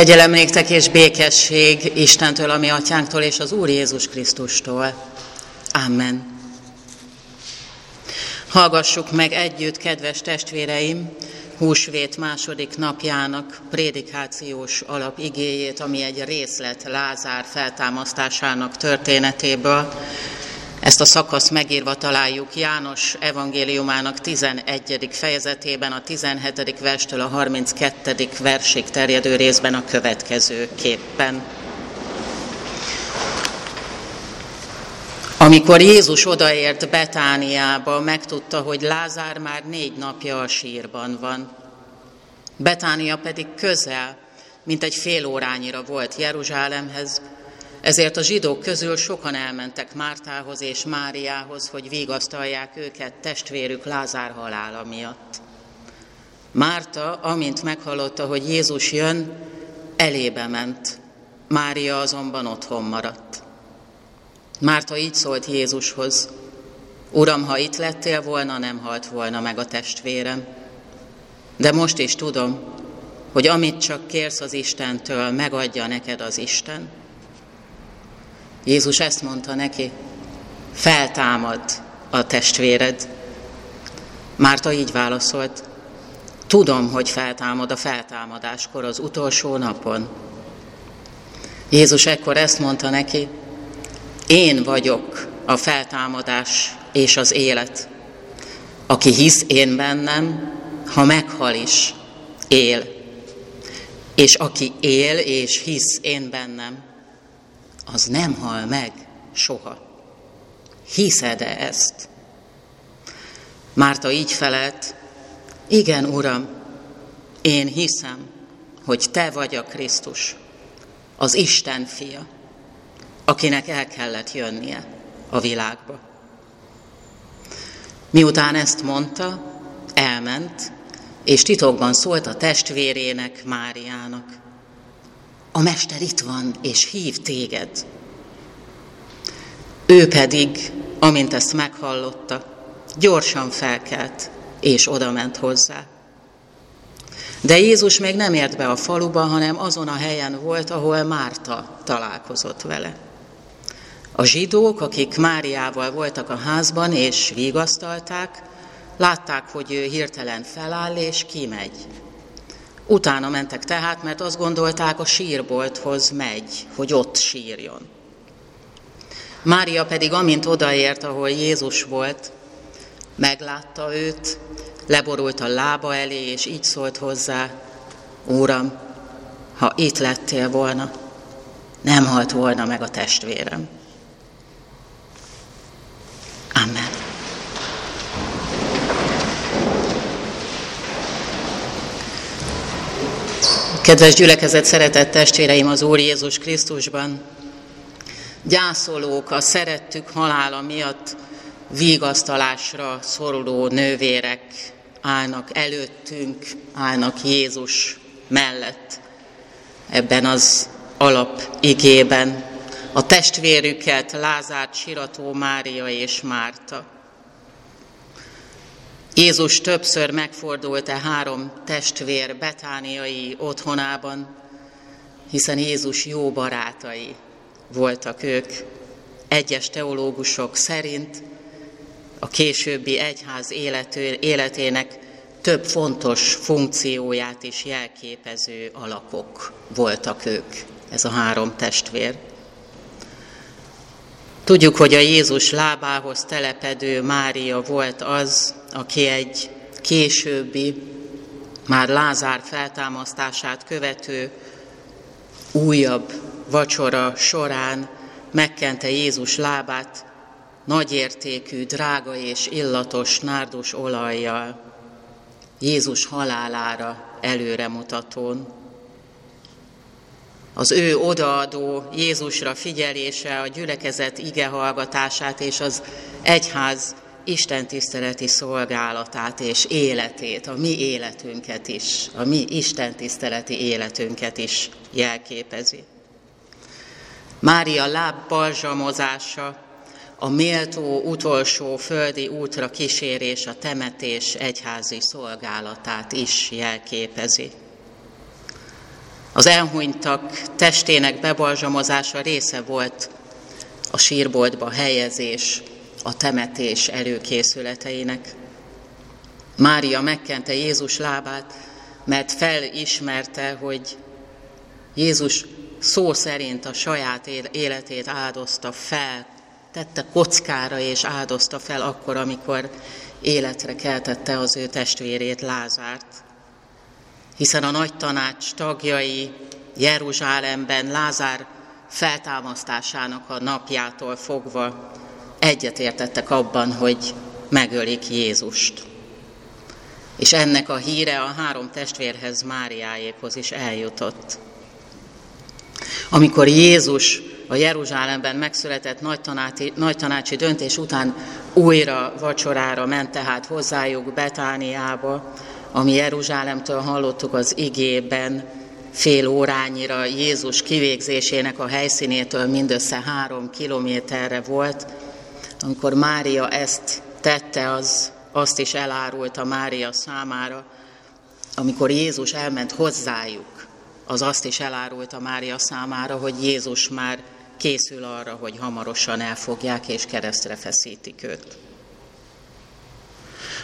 Kegyelem néktek és békesség Istentől, ami atyánktól és az Úr Jézus Krisztustól. Amen. Hallgassuk meg együtt, kedves testvéreim, húsvét második napjának prédikációs alapigéjét, ami egy részlet Lázár feltámasztásának történetéből. Ezt a szakaszt megírva találjuk János evangéliumának 11. fejezetében, a 17. verstől a 32. versig terjedő részben a következő képpen. Amikor Jézus odaért Betániába, megtudta, hogy Lázár már négy napja a sírban van. Betánia pedig közel, mint egy fél órányira volt Jeruzsálemhez, ezért a zsidók közül sokan elmentek Mártához és Máriához, hogy vigasztalják őket testvérük Lázár halála miatt. Márta, amint meghallotta, hogy Jézus jön, elébe ment, Mária azonban otthon maradt. Márta így szólt Jézushoz, Uram, ha itt lettél volna, nem halt volna meg a testvérem. De most is tudom, hogy amit csak kérsz az Istentől, megadja neked az Isten. Jézus ezt mondta neki, feltámad a testvéred. Márta így válaszolt, tudom, hogy feltámad a feltámadáskor az utolsó napon. Jézus ekkor ezt mondta neki, én vagyok a feltámadás és az élet. Aki hisz én bennem, ha meghal is, él. És aki él és hisz én bennem, az nem hal meg soha. Hiszed-e ezt? Márta így felelt, igen, Uram, én hiszem, hogy Te vagy a Krisztus, az Isten fia, akinek el kellett jönnie a világba. Miután ezt mondta, elment, és titokban szólt a testvérének, Máriának. A Mester itt van, és hív téged. Ő pedig, amint ezt meghallotta, gyorsan felkelt, és odament hozzá. De Jézus még nem ért be a faluba, hanem azon a helyen volt, ahol Márta találkozott vele. A zsidók, akik Máriával voltak a házban és vigasztalták, látták, hogy ő hirtelen feláll és kimegy. Utána mentek tehát, mert azt gondolták, a sírbolthoz megy, hogy ott sírjon. Mária pedig, amint odaért, ahol Jézus volt, meglátta őt, leborult a lába elé, és így szólt hozzá, Úram, ha itt lettél volna, nem halt volna meg a testvérem. Amen. Kedves gyülekezet, szeretett testvéreim az Úr Jézus Krisztusban, gyászolók a szerettük halála miatt vigasztalásra szoruló nővérek állnak előttünk, állnak Jézus mellett ebben az alapigében. A testvérüket, Lázár, Sirató, Mária és Márta. Jézus többször megfordult a három testvér betániai otthonában, hiszen Jézus jó barátai voltak ők. Egyes teológusok szerint a későbbi egyház élető, életének több fontos funkcióját is jelképező alakok voltak ők, ez a három testvér. Tudjuk, hogy a Jézus lábához telepedő Mária volt az, aki egy későbbi, már Lázár feltámasztását követő újabb vacsora során megkente Jézus lábát nagyértékű, drága és illatos nárdus olajjal, Jézus halálára előremutatón. Az ő odaadó Jézusra figyelése, a gyülekezet ige hallgatását és az egyház Isten tiszteleti szolgálatát és életét, a mi életünket is, a mi Isten tiszteleti életünket is jelképezi. Mária láb balzsamozása, a méltó utolsó földi útra kísérés, a temetés egyházi szolgálatát is jelképezi. Az elhunytak testének bebalzsamozása része volt a sírboltba helyezés, a temetés előkészületeinek. Mária megkente Jézus lábát, mert felismerte, hogy Jézus szó szerint a saját életét áldozta fel, tette kockára és áldozta fel akkor, amikor életre keltette az ő testvérét, Lázárt. Hiszen a nagy tanács tagjai Jeruzsálemben Lázár feltámasztásának a napjától fogva egyetértettek abban, hogy megölik Jézust. És ennek a híre a három testvérhez, Máriáékhoz is eljutott. Amikor Jézus a Jeruzsálemben megszületett nagy, tanáti, nagy tanácsi döntés után újra vacsorára ment tehát hozzájuk Betániába, ami Jeruzsálemtől hallottuk az igében, fél órányira Jézus kivégzésének a helyszínétől mindössze három kilométerre volt. Amikor Mária ezt tette, az azt is elárulta Mária számára, amikor Jézus elment hozzájuk, az azt is elárulta Mária számára, hogy Jézus már készül arra, hogy hamarosan elfogják és keresztre feszítik őt.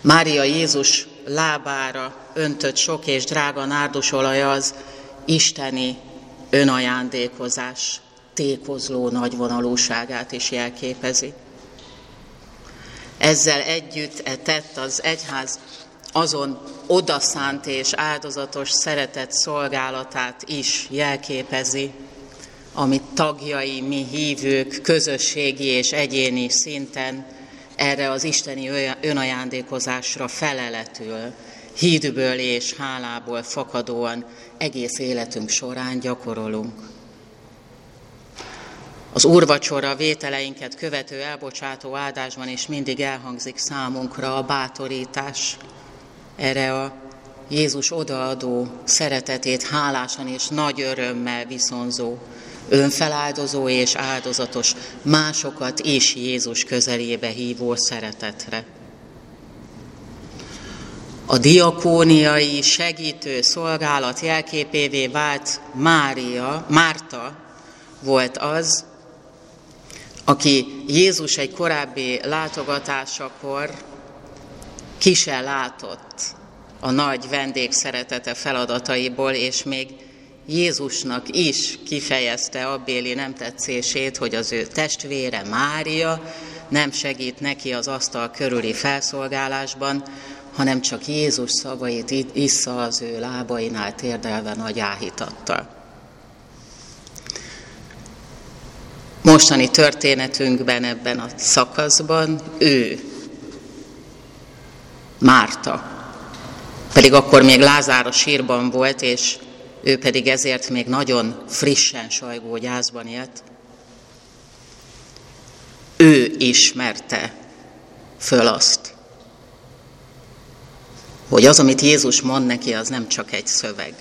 Mária Jézus lábára öntött sok és drága nárdusolaj az isteni önajándékozás tékozló nagyvonalúságát is jelképezi. Ezzel együtt e tett az egyház azon odaszánt és áldozatos szeretet szolgálatát is jelképezi, amit tagjai, mi hívők közösségi és egyéni szinten erre az isteni önajándékozásra feleletül, hídből és hálából fakadóan egész életünk során gyakorolunk. Az úrvacsora vételeinket követő elbocsátó áldásban is mindig elhangzik számunkra a bátorítás erre a Jézus odaadó szeretetét hálásan és nagy örömmel viszonzó, önfeláldozó és áldozatos, másokat is Jézus közelébe hívó szeretetre. A diakóniai segítő szolgálat jelképévé vált Mária, Márta volt az, aki Jézus egy korábbi látogatásakor ki se látott a nagy vendégszeretete feladataiból, és még Jézusnak is kifejezte abbéli nem tetszését, hogy az ő testvére Mária nem segít neki az asztal körüli felszolgálásban, hanem csak Jézus szavait issza az ő lábainál térdelve nagy áhítattal. Mostani történetünkben ebben a szakaszban ő, Márta, pedig akkor még Lázár a sírban volt, és ő pedig ezért még nagyon frissen sajgó gyászban élt. Ő ismerte föl azt, hogy az, amit Jézus mond neki, az nem csak egy szöveg.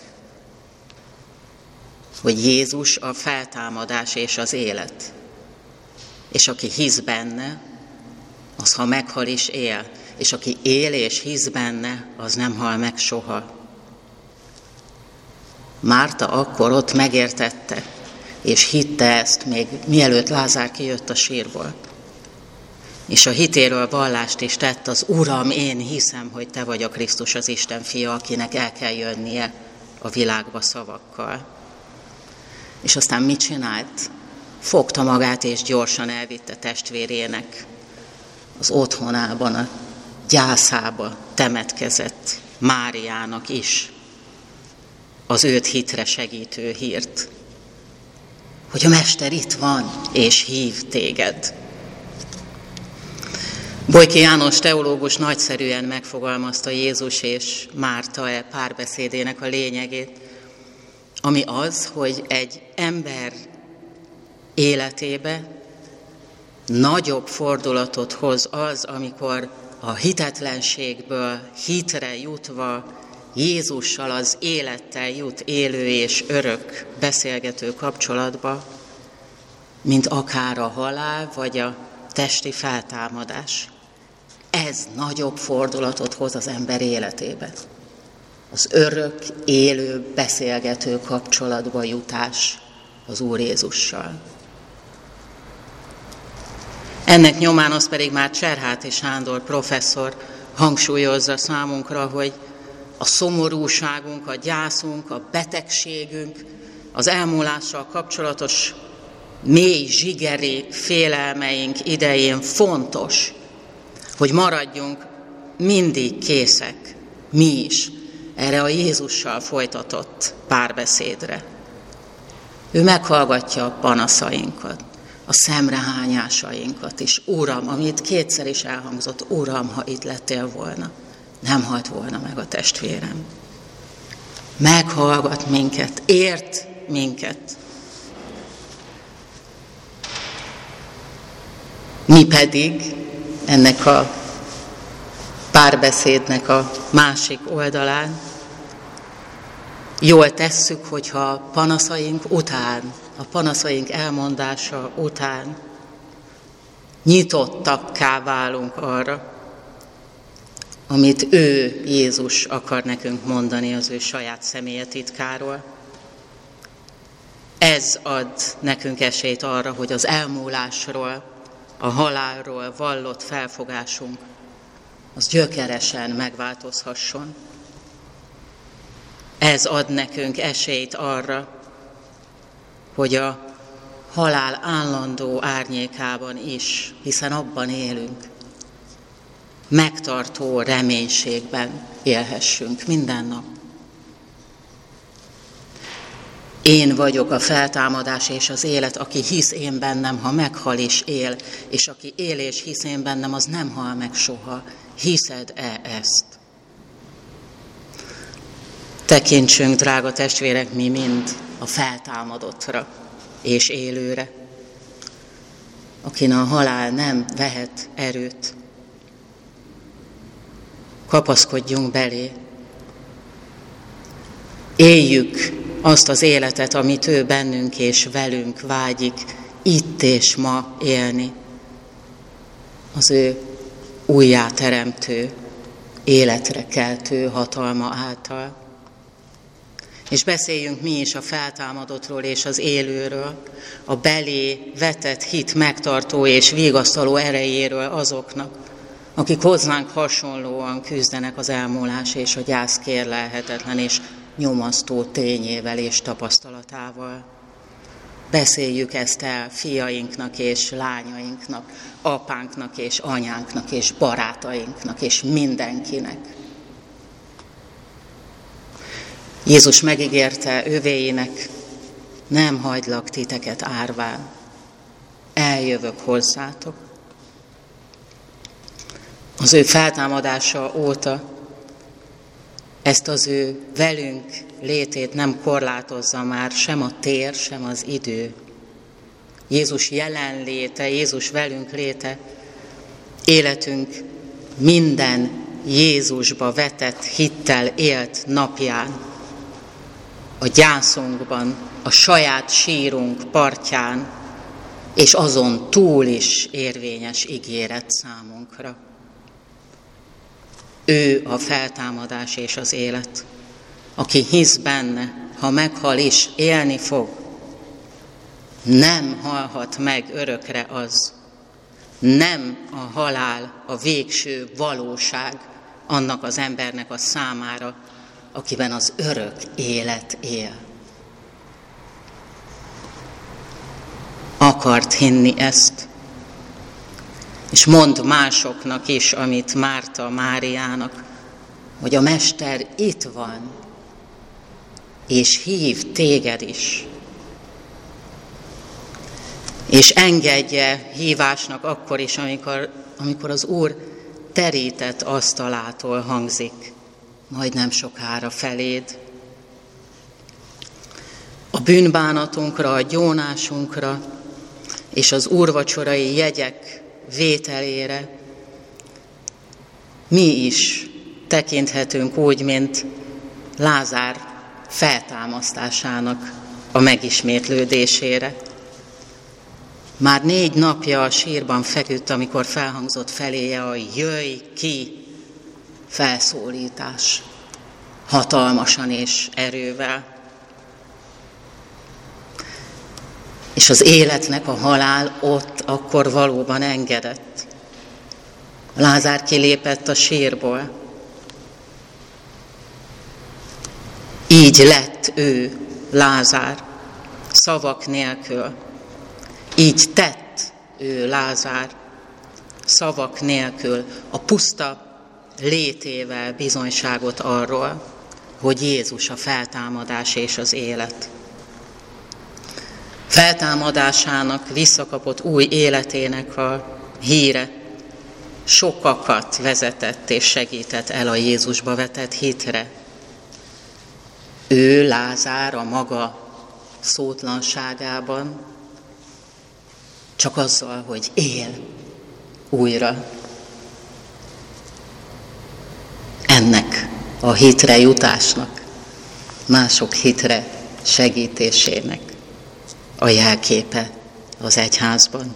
Hogy Jézus a feltámadás és az élet. És aki hisz benne, az ha meghal is él. És aki él és hisz benne, az nem hal meg soha. Márta akkor ott megértette, és hitte ezt még mielőtt Lázár kijött a sírból és a hitéről vallást is tett az Uram, én hiszem, hogy Te vagy a Krisztus az Isten fia, akinek el kell jönnie a világba szavakkal. És aztán mit csinált? Fogta magát és gyorsan elvitte testvérének az otthonában, a gyászába temetkezett Máriának is az őt hitre segítő hírt, hogy a Mester itt van, és hív téged. Bojki János teológus nagyszerűen megfogalmazta Jézus és Márta e párbeszédének a lényegét, ami az, hogy egy ember életébe nagyobb fordulatot hoz az, amikor a hitetlenségből hitre jutva Jézussal az élettel jut élő és örök beszélgető kapcsolatba, mint akár a halál vagy a testi feltámadás. Ez nagyobb fordulatot hoz az ember életébe. Az örök, élő, beszélgető kapcsolatba jutás az Úr Jézussal. Ennek nyomán az pedig már Cserháti Sándor professzor hangsúlyozza számunkra, hogy a szomorúságunk, a gyászunk, a betegségünk, az elmúlással kapcsolatos mély zsigeri félelmeink idején fontos, hogy maradjunk mindig készek, mi is, erre a Jézussal folytatott párbeszédre. Ő meghallgatja a panaszainkat, a szemrehányásainkat is. Uram, amit kétszer is elhangzott, Uram, ha itt lettél volna, nem halt volna meg a testvérem. Meghallgat minket, ért minket. Mi pedig ennek a párbeszédnek a másik oldalán jól tesszük, hogyha panaszaink után, a panaszaink elmondása után nyitottakká válunk arra, amit ő, Jézus akar nekünk mondani az ő saját személye titkáról. Ez ad nekünk esélyt arra, hogy az elmúlásról, a halálról vallott felfogásunk az gyökeresen megváltozhasson. Ez ad nekünk esélyt arra, hogy a halál állandó árnyékában is, hiszen abban élünk, megtartó reménységben élhessünk minden nap. Én vagyok a feltámadás és az élet, aki hisz én bennem, ha meghal is él, és aki él és hisz én bennem, az nem hal meg soha. Hiszed-e ezt? Tekintsünk, drága testvérek, mi mind a feltámadottra és élőre, akin a halál nem vehet erőt. Kapaszkodjunk belé, éljük azt az életet, amit ő bennünk és velünk vágyik itt és ma élni. Az ő újjáteremtő, életre keltő hatalma által. És beszéljünk mi is a feltámadottról és az élőről, a belé vetett hit megtartó és vigasztaló erejéről azoknak, akik hozzánk hasonlóan küzdenek az elmúlás és a gyász kérlelhetetlen és nyomasztó tényével és tapasztalatával. Beszéljük ezt el fiainknak és lányainknak, apánknak és anyánknak és barátainknak és mindenkinek. Jézus megígérte övéinek, nem hagylak titeket árván, eljövök hozzátok. Az ő feltámadása óta ezt az ő velünk létét nem korlátozza már sem a tér, sem az idő. Jézus jelenléte, Jézus velünk léte, életünk minden Jézusba vetett hittel élt napján, a gyászunkban, a saját sírunk partján, és azon túl is érvényes ígéret számunkra. Ő a feltámadás és az élet. Aki hisz benne, ha meghal is, élni fog. Nem halhat meg örökre az. Nem a halál a végső valóság annak az embernek a számára, akiben az örök élet él. Akart hinni ezt, és mond másoknak is, amit Márta Máriának, hogy a Mester itt van, és hív téged is. És engedje hívásnak akkor is, amikor, amikor az Úr terített asztalától hangzik, majd nem sokára feléd. A bűnbánatunkra, a gyónásunkra és az úrvacsorai jegyek vételére mi is tekinthetünk úgy, mint Lázár feltámasztásának a megismétlődésére. Már négy napja a sírban feküdt, amikor felhangzott feléje a jöjj ki felszólítás. hatalmasan és erővel. És az életnek a halál ott akkor valóban engedett. Lázár kilépett a sírból. Így lett ő, Lázár, szavak nélkül. Így tett ő, Lázár, szavak nélkül, a puszta létével bizonyságot arról, hogy Jézus a feltámadás és az élet. Feltámadásának visszakapott új életének a híre sokakat vezetett és segített el a Jézusba vetett hitre. Ő, Lázár, a maga szótlanságában, csak azzal, hogy él újra. Ennek a hitre jutásnak, mások hitre segítésének a jelképe az egyházban.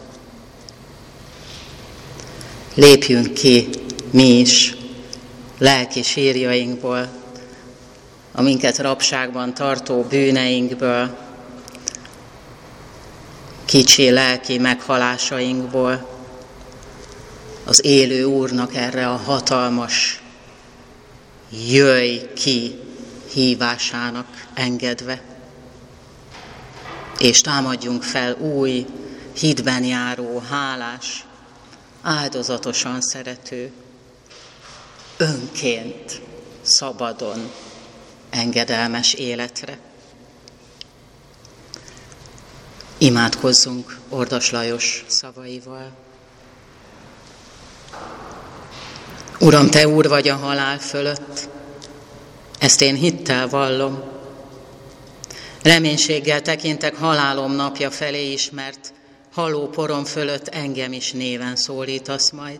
Lépjünk ki mi is lelki sírjainkból, a minket rabságban tartó bűneinkből, kicsi lelki meghalásainkból, az élő Úrnak erre a hatalmas jöjj ki hívásának engedve, és támadjunk fel új, hídben járó, hálás, áldozatosan szerető, önként, szabadon, engedelmes életre. Imádkozzunk Ordas Lajos szavaival. Uram, Te Úr vagy a halál fölött, ezt én hittel vallom. Reménységgel tekintek halálom napja felé is, mert haló porom fölött engem is néven szólítasz majd.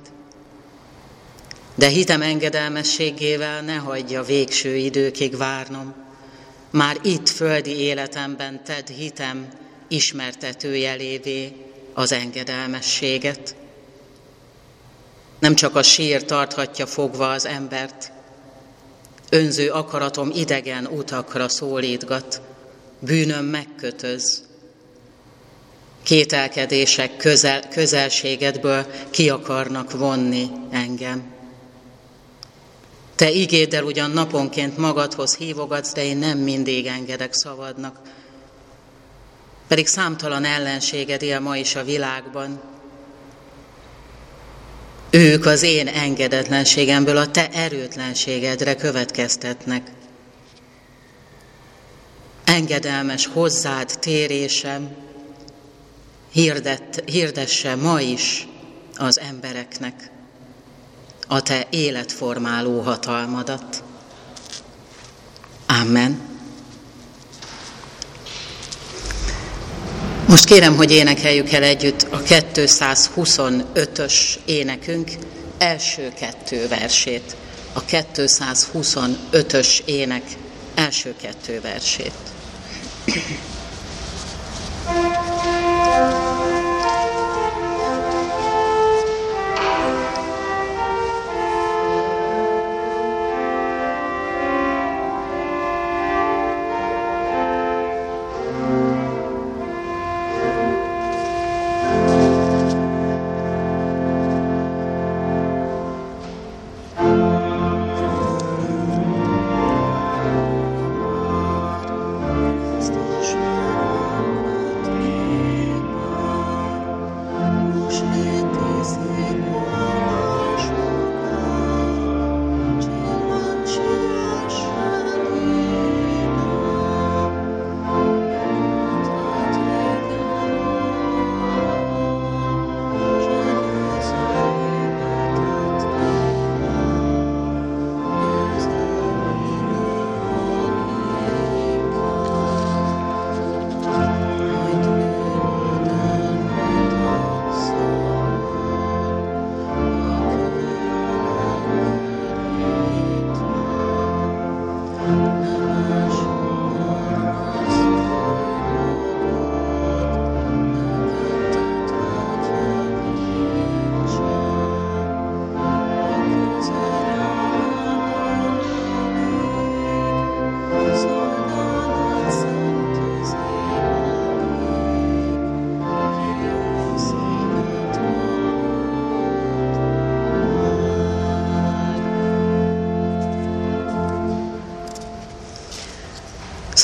De hitem engedelmességével ne hagyja végső időkig várnom. Már itt földi életemben tedd hitem ismertetőjelévé az engedelmességet. Nem csak a sír tarthatja fogva az embert, önző akaratom idegen utakra szólítgat, bűnöm megkötöz, kételkedések közel, közelségedből ki akarnak vonni engem. Te igéddel ugyan naponként magadhoz hívogatsz, de én nem mindig engedek szavadnak. Pedig számtalan ellenséged él ma is a világban. Ők az én engedetlenségemből a te erőtlenségedre következtetnek. Engedelmes hozzád térésem, hirdet, hirdesse ma is az embereknek a te életformáló hatalmadat. Amen. Most kérem, hogy énekeljük el együtt a 225-ös énekünk első kettő versét. A 225-ös ének első kettő versét. Thank you.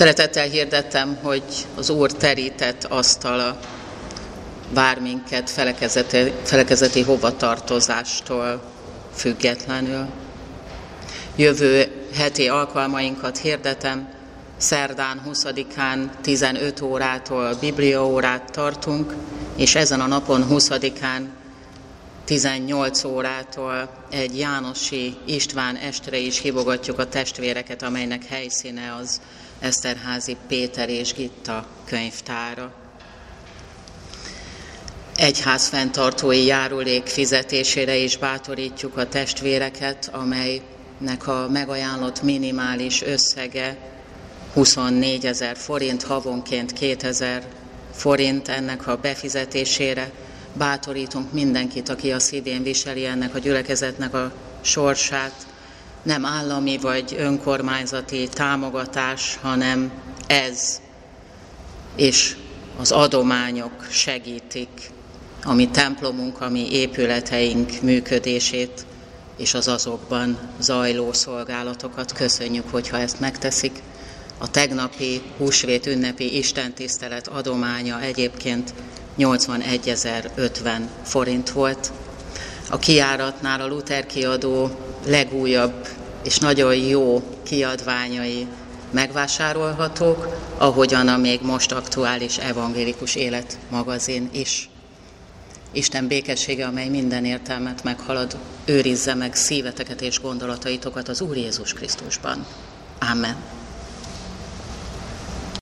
Szeretettel hirdettem, hogy az Úr terített asztala vár minket felekezeti, felekezeti hovatartozástól függetlenül. Jövő heti alkalmainkat hirdetem, szerdán 20-án 15 órától bibliaórát tartunk, és ezen a napon 20-án 18 órától egy Jánosi István estre is hívogatjuk a testvéreket, amelynek helyszíne az Eszterházi Péter és Gitta könyvtára. Egyház fenntartói járulék fizetésére is bátorítjuk a testvéreket, amelynek a megajánlott minimális összege 24 ezer forint, havonként 2000 forint ennek a befizetésére. Bátorítunk mindenkit, aki a szívén viseli ennek a gyülekezetnek a sorsát, nem állami vagy önkormányzati támogatás, hanem ez és az adományok segítik a mi templomunk, a mi épületeink működését és az azokban zajló szolgálatokat. Köszönjük, hogyha ezt megteszik. A tegnapi húsvét ünnepi istentisztelet adománya egyébként 81.050 forint volt. A kiáratnál a Luther kiadó legújabb és nagyon jó kiadványai megvásárolhatók, ahogyan a még most aktuális evangélikus élet magazin is. Isten békessége, amely minden értelmet meghalad, őrizze meg szíveteket és gondolataitokat az Úr Jézus Krisztusban. Amen.